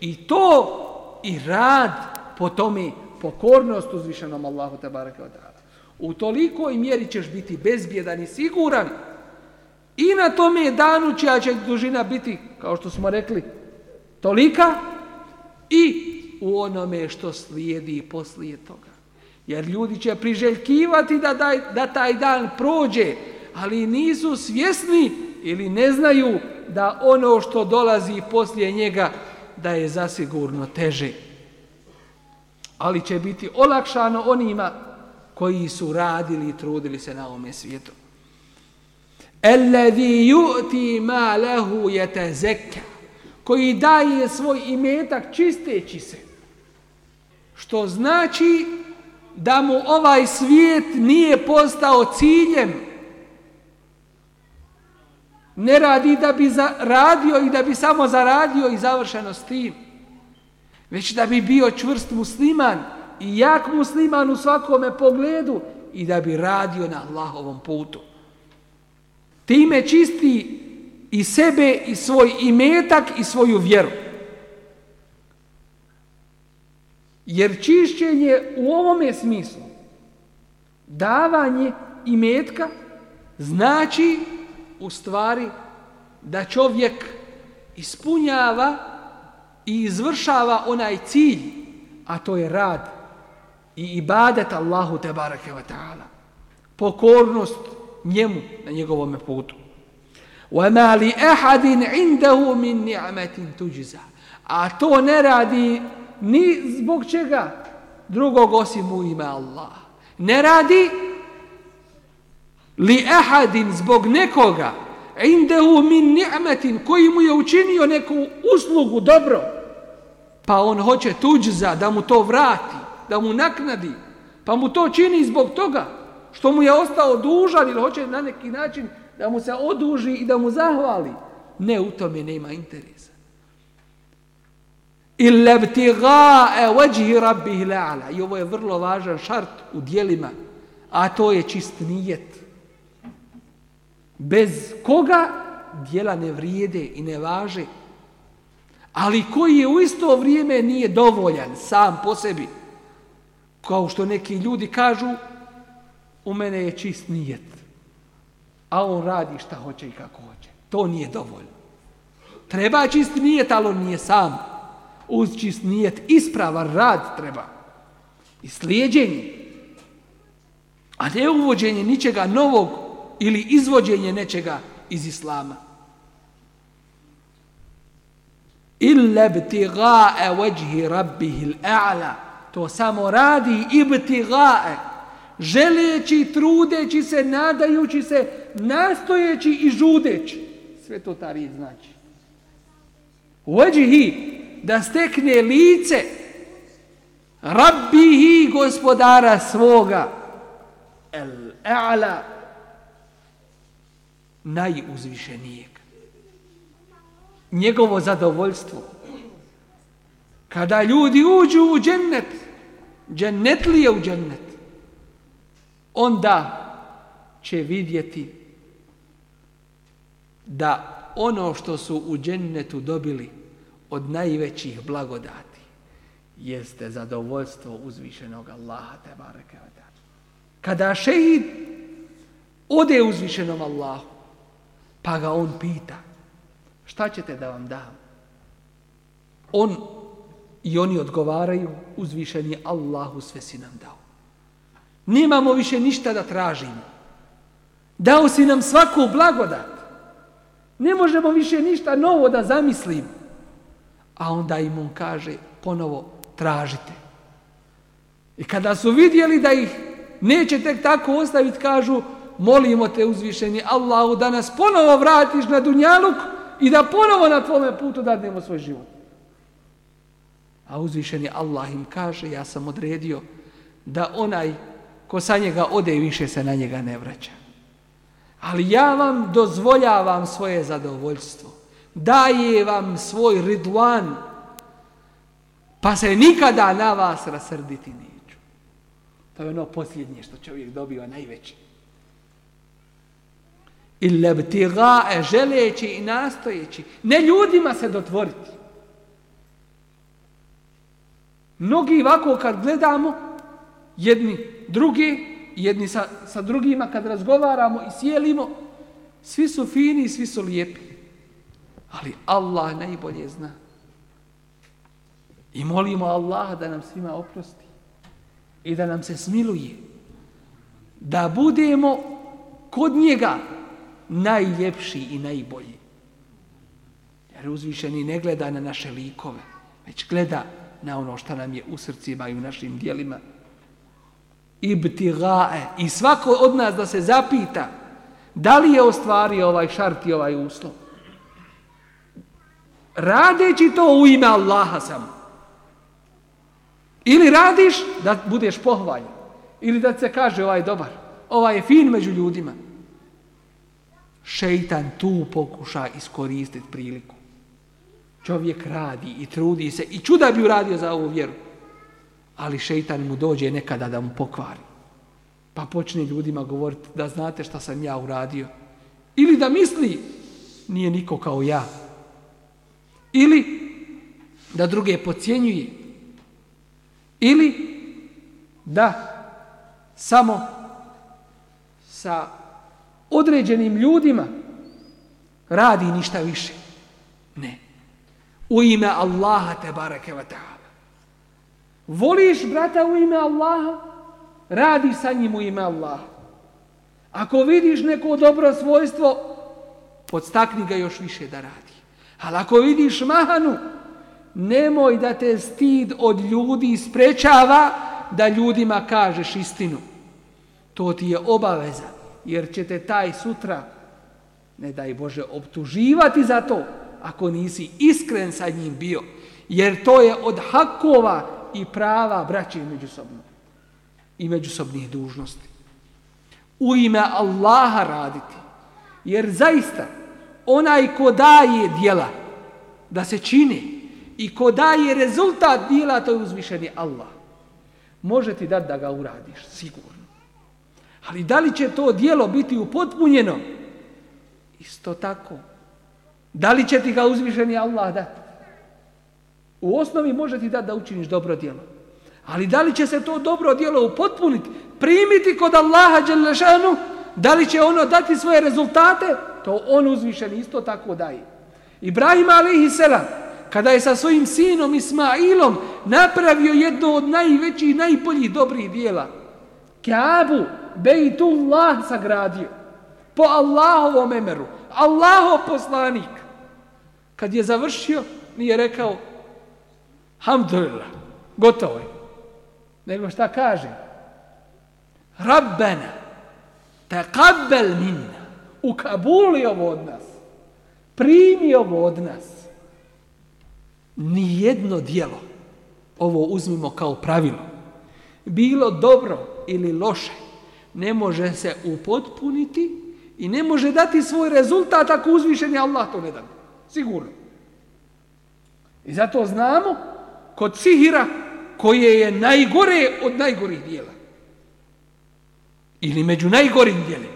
i to i rad po tome pokornost uzvišenom Allahu te barake od rada. U tolikoj mjeri ćeš biti bezbjedan i siguran i na tome je danu čija će dužina biti, kao što smo rekli, tolika i u onome što slijedi i poslije toga. Jer ljudi će priželjkivati da, da, da taj dan prođe, ali nisu svjesni ili ne znaju da ono što dolazi poslije njega da je zasigurno teže. Ali će biti olakšano onima koji su radili i trudili se na ovome svijetu. Elevi juti ma lehu jete zeka, koji daje svoj imetak čisteći se. Što znači da mu ovaj svijet nije postao ciljem. Ne radi da bi radio i da bi samo zaradio i završeno s tim, već da bi bio čvrst musliman i jak musliman u svakome pogledu i da bi radio na Allahovom putu. Time čisti i sebe i svoj imetak i svoju vjeru. Jer čišćenje u ovome smislu, davanje i metka, znači u stvari da čovjek ispunjava i izvršava onaj cilj, a to je rad i ibadet Allahu te barake wa ta'ala. Pokornost njemu na njegovom putu. Wa ma li ahadin indahu min ni'matin tujza. A to ne radi ni zbog čega drugog osim u ime Allah. Ne radi li ahadin zbog nekoga indehu min ni'metin koji mu je učinio neku uslugu dobro pa on hoće tuđza da mu to vrati da mu naknadi pa mu to čini zbog toga što mu je ostao dužan ili hoće na neki način da mu se oduži i da mu zahvali ne u tome nema interes illa btiga wajhi rabbih la'ala. I ovo je vrlo važan šart u dijelima, a to je čist nijet. Bez koga dijela ne vrijede i ne važe. Ali koji je u isto vrijeme nije dovoljan sam po sebi. Kao što neki ljudi kažu, u mene je čist nijet. A on radi šta hoće i kako hoće. To nije dovoljno. Treba čist nijet, ali on nije sam uzći snijet, isprava rad treba. I slijedjenje. A ne uvođenje ničega novog ili izvođenje nečega iz islama. Illa btiga'a veđhi rabbihi l'a'la. To samo radi i btiga'a. Želeći, trudeći se, nadajući se, nastojeći i žudeći. Sve to ta riječ znači. Veđhi, da stekne lice rabbihi gospodara svoga el-e'la najuzvišenijeg. Njegovo zadovoljstvo. Kada ljudi uđu u džennet, džennet li je u džennet, onda će vidjeti da ono što su u džennetu dobili od najvećih blagodati jeste zadovoljstvo uzvišenog Allaha te barekata. Kada šehid ode uzvišenom Allahu, pa ga on pita, šta ćete da vam dam? On i oni odgovaraju, uzvišeni Allahu sve si nam dao. Nemamo više ništa da tražimo. Dao si nam svaku blagodat. Ne možemo više ništa novo da zamislimo. A onda im on kaže, ponovo, tražite. I kada su vidjeli da ih neće tek tako ostaviti, kažu, molimo te uzvišeni Allahu da nas ponovo vratiš na Dunjaluk i da ponovo na tvome putu dadnemo svoj život. A uzvišeni Allah im kaže, ja sam odredio da onaj ko sa njega ode više se na njega ne vraća. Ali ja vam dozvoljavam svoje zadovoljstvo daje vam svoj ridvan, pa se nikada na vas rasrditi neću. To je ono posljednje što čovjek dobiva najveće. I lebtigae, želeći i nastojeći, ne ljudima se dotvoriti. Mnogi ovako kad gledamo, jedni drugi, jedni sa, sa drugima kad razgovaramo i sjelimo, svi su fini i svi su lijepi. Ali Allah najbolje zna. I molimo Allah da nam svima oprosti i da nam se smiluje. Da budemo kod njega najljepši i najbolji. Jer uzvišeni ne gleda na naše likove, već gleda na ono što nam je u srcima i u našim dijelima. Ibtigae. I svako od nas da se zapita da li je ostvario ovaj šart i ovaj uslov radeći to u ime Allaha samo. Ili radiš da budeš pohvaljen. Ili da se kaže ovaj dobar. Ovaj je fin među ljudima. Šeitan tu pokuša iskoristiti priliku. Čovjek radi i trudi se. I čuda bi uradio za ovu vjeru. Ali šeitan mu dođe nekada da mu pokvari. Pa počne ljudima govoriti da znate šta sam ja uradio. Ili da misli, nije niko kao ja ili da druge pocijenjuje ili da samo sa određenim ljudima radi ništa više ne u ime Allaha te bareke ve taala voliš brata u ime Allaha radi sa njim u ime Allaha ako vidiš neko dobro svojstvo podstakni ga još više da radi Ali ako vidiš mahanu, nemoj da te stid od ljudi sprečava da ljudima kažeš istinu. To ti je obaveza, jer će te taj sutra, ne daj Bože, optuživati za to, ako nisi iskren sa njim bio. Jer to je od hakova i prava braće međusobno i međusobnih dužnosti. U ime Allaha raditi. Jer zaista, onaj ko daje dijela da se čini i ko daje rezultat dijela, to je uzvišeni Allah. Može ti dati da ga uradiš, sigurno. Ali da li će to dijelo biti upotpunjeno? Isto tako. Da li će ti ga uzvišeni Allah dati? U osnovi može ti dati da učiniš dobro dijelo. Ali da li će se to dobro dijelo upotpuniti, primiti kod Allaha Đelešanu, da li će ono dati svoje rezultate? Da to on uzvišen isto tako daje. Ibrahim alaihi selam, kada je sa svojim sinom Ismailom napravio jedno od najvećih i najboljih dobrih dijela, Kaabu, Bejtullah sagradio, po Allahovom emeru, Allahov poslanik. Kad je završio, nije rekao, Hamdulillah, gotovo je. Nego šta kaže? Rabbena, te kabel minna ukabuli ovo od nas, primi ovo od nas, nijedno dijelo, ovo uzmimo kao pravilo, bilo dobro ili loše, ne može se upotpuniti i ne može dati svoj rezultat ako uzvišen je Allah to ne da. Sigurno. I zato znamo kod sihira koje je najgore od najgorih dijela. Ili među najgorim dijelima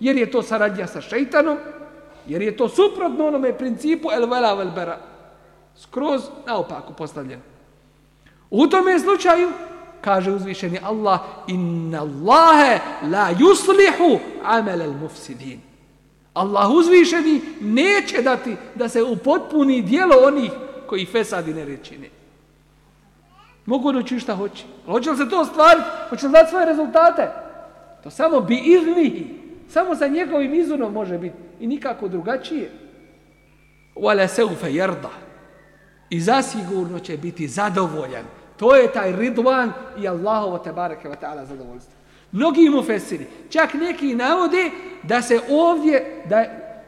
jer je to saradnja sa šeitanom, jer je to suprotno onome principu el vela vel bera. Skroz naopako postavljeno. U tome slučaju, kaže uzvišeni Allah, inna Allahe la yuslihu amel el mufsidin. Allah uzvišeni neće dati da se upotpuni dijelo onih koji fesadi ne rečine. Mogu doći šta hoće. Hoće li se to ostvariti? Hoće li dati svoje rezultate? To samo bi izmihi. Samo sa njegovim izunom može biti i nikako drugačije. Wala seufe jerda. I zasigurno će biti zadovoljan. To je taj ridvan i Allahovo te bareke wa ta'ala zadovoljstvo. Mnogi mu fesiri, čak neki navode da se ovdje, da,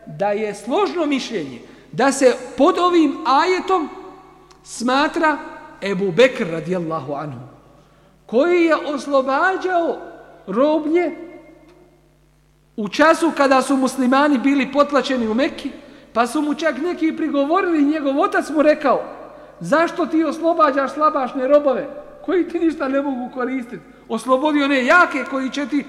da je složno mišljenje, da se pod ovim ajetom smatra Ebu Bekr radijallahu anhu, koji je oslobađao roblje u času kada su muslimani bili potlačeni u Mekki, pa su mu čak neki prigovorili, njegov otac mu rekao, zašto ti oslobađaš slabašne robove, koji ti ništa ne mogu koristiti, oslobodi one jake koji će ti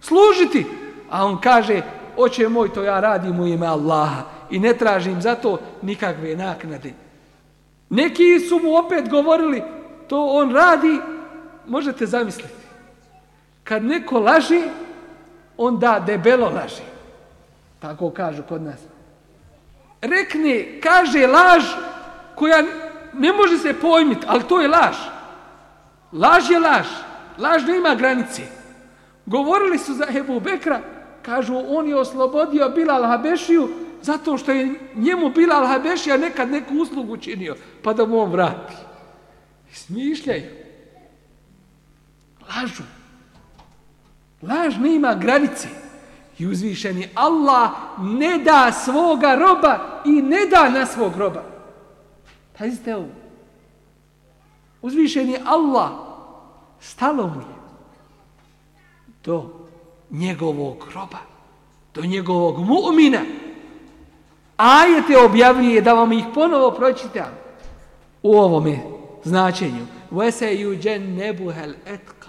služiti, a on kaže, oče moj, to ja radim u ime Allaha i ne tražim za to nikakve naknade. Neki su mu opet govorili, to on radi, možete zamisliti. Kad neko laži, onda debelo laži. Tako kažu kod nas. Rekne, kaže laž koja ne može se pojmiti, ali to je laž. Laž je laž. Laž ne ima granice. Govorili su za Ebu Bekra, kažu, on je oslobodio Bilal Habešiju zato što je njemu Bilal Habešija nekad neku uslugu činio, pa da mu on vrati. I smišljaju. Lažu. Laž ne ima granice. I uzvišeni Allah ne da svoga roba i ne da na svog roba. Pazite ovo. Uzvišeni Allah stalo mu je do njegovog roba, do njegovog mu'mina. Ajete objavljuje da vam ih ponovo pročitam u ovome značenju. Vese ju džen nebuhel etka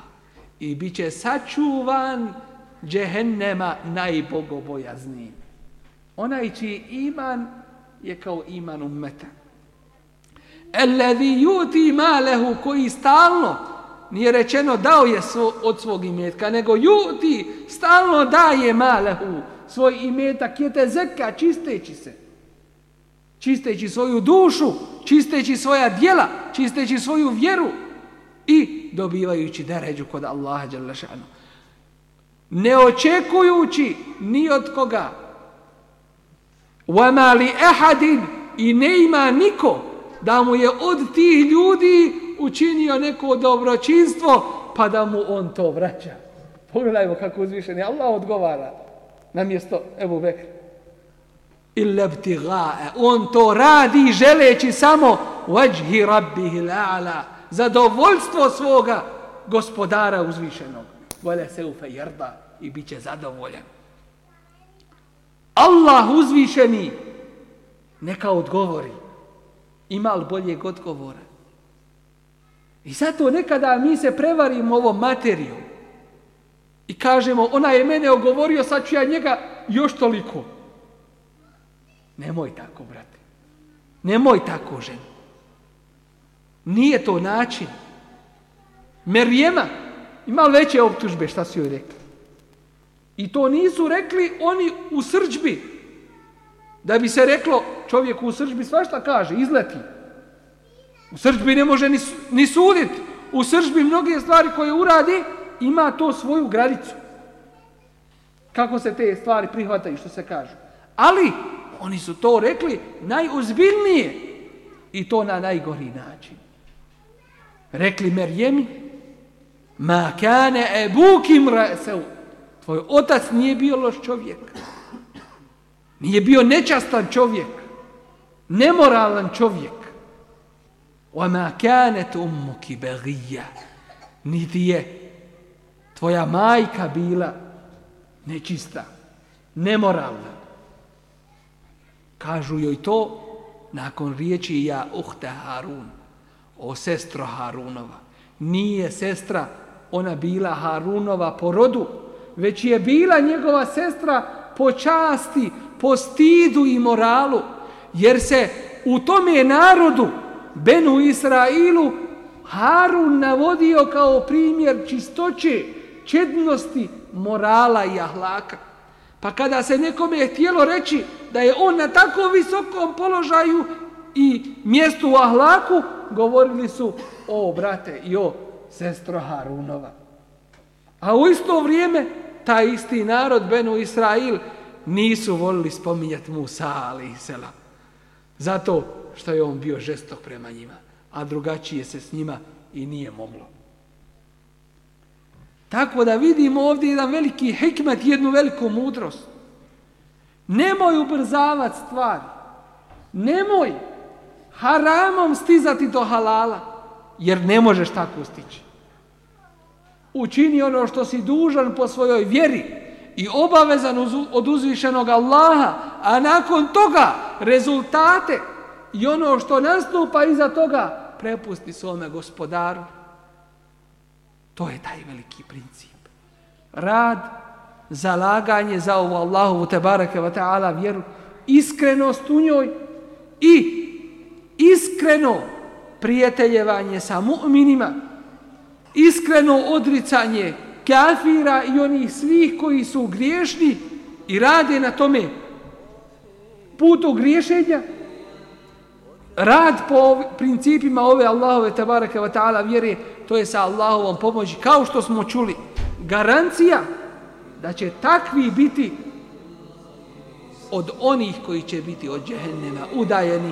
i bit će sačuvan džehennema najbogobojazniji. Onaj čiji iman je kao iman ummeta. Eladhi yuti malehu koji stalno nije rečeno dao je svo, od svog imetka, nego yuti stalno daje malehu svoj imetak, je te zeka čisteći se. Čisteći svoju dušu, čisteći svoja dijela, čisteći svoju vjeru, i dobivajući deređu kod Allaha Đalešanu. Ne očekujući ni od koga. Vama li ehadin i ne ima niko da mu je od tih ljudi učinio neko dobročinstvo pa da mu on to vraća. Pogledajmo kako uzvišen je. Allah odgovara na mjesto Ebu Bekr. Ille btigae. On to radi želeći samo vajhi rabbihi la'ala. La zadovoljstvo svoga gospodara uzvišenog. Vole se ufe jerba i bit će zadovoljan. Allah uzvišeni neka odgovori. Ima li boljeg odgovora? I zato nekada mi se prevarimo ovom materijom i kažemo, ona je mene ogovorio, sad ću ja njega još toliko. Nemoj tako, brate. Nemoj tako, žena. Nije to način. Merijema ima veće optužbe šta su joj rekli. I to nisu rekli oni u srđbi. Da bi se reklo čovjek u srđbi svašta kaže, izleti. U srđbi ne može ni, ni suditi. U srđbi mnoge stvari koje uradi ima to svoju granicu. Kako se te stvari prihvataju što se kažu. Ali oni su to rekli najozbiljnije i to na najgori način rekli Merjemi, ma kane ebuk imra seu. Tvoj otac nije bio loš čovjek. Nije bio nečastan čovjek. Nemoralan čovjek. Wa ma kane tu umu ki begija. Niti je tvoja majka bila nečista. Nemoralna. Kažu joj to nakon riječi ja uhte Harun o sestro Harunova. Nije sestra ona bila Harunova po rodu, već je bila njegova sestra po časti, po stidu i moralu, jer se u tome narodu, Benu Israilu, Harun navodio kao primjer čistoće, čednosti, morala i ahlaka. Pa kada se nekome je htjelo reći da je on na tako visokom položaju i mjestu u ahlaku, govorili su o brate i o sestro Harunova. A u isto vrijeme ta isti narod Benu Israil nisu volili spominjati Musa ali i sela. Zato što je on bio žestok prema njima, a drugačije se s njima i nije moglo. Tako da vidimo ovdje jedan veliki hikmet, jednu veliku mudrost. Nemoj ubrzavati stvari. Nemoj haramom stizati do halala, jer ne možeš tako stići. Učini ono što si dužan po svojoj vjeri i obavezan od uzvišenog Allaha, a nakon toga rezultate i ono što nastupa iza toga, prepusti svome gospodaru. To je taj veliki princip. Rad, zalaganje za ovu Allahovu, te barake, vata'ala, vjeru, iskrenost u njoj i iskreno prijateljevanje sa mu'minima, iskreno odricanje kafira i onih svih koji su griješni i rade na tome putu griješenja, rad po principima ove Allahove tabaraka wa ta'ala vjere, to je sa Allahovom pomoći, kao što smo čuli, garancija da će takvi biti od onih koji će biti od džehennema udajeni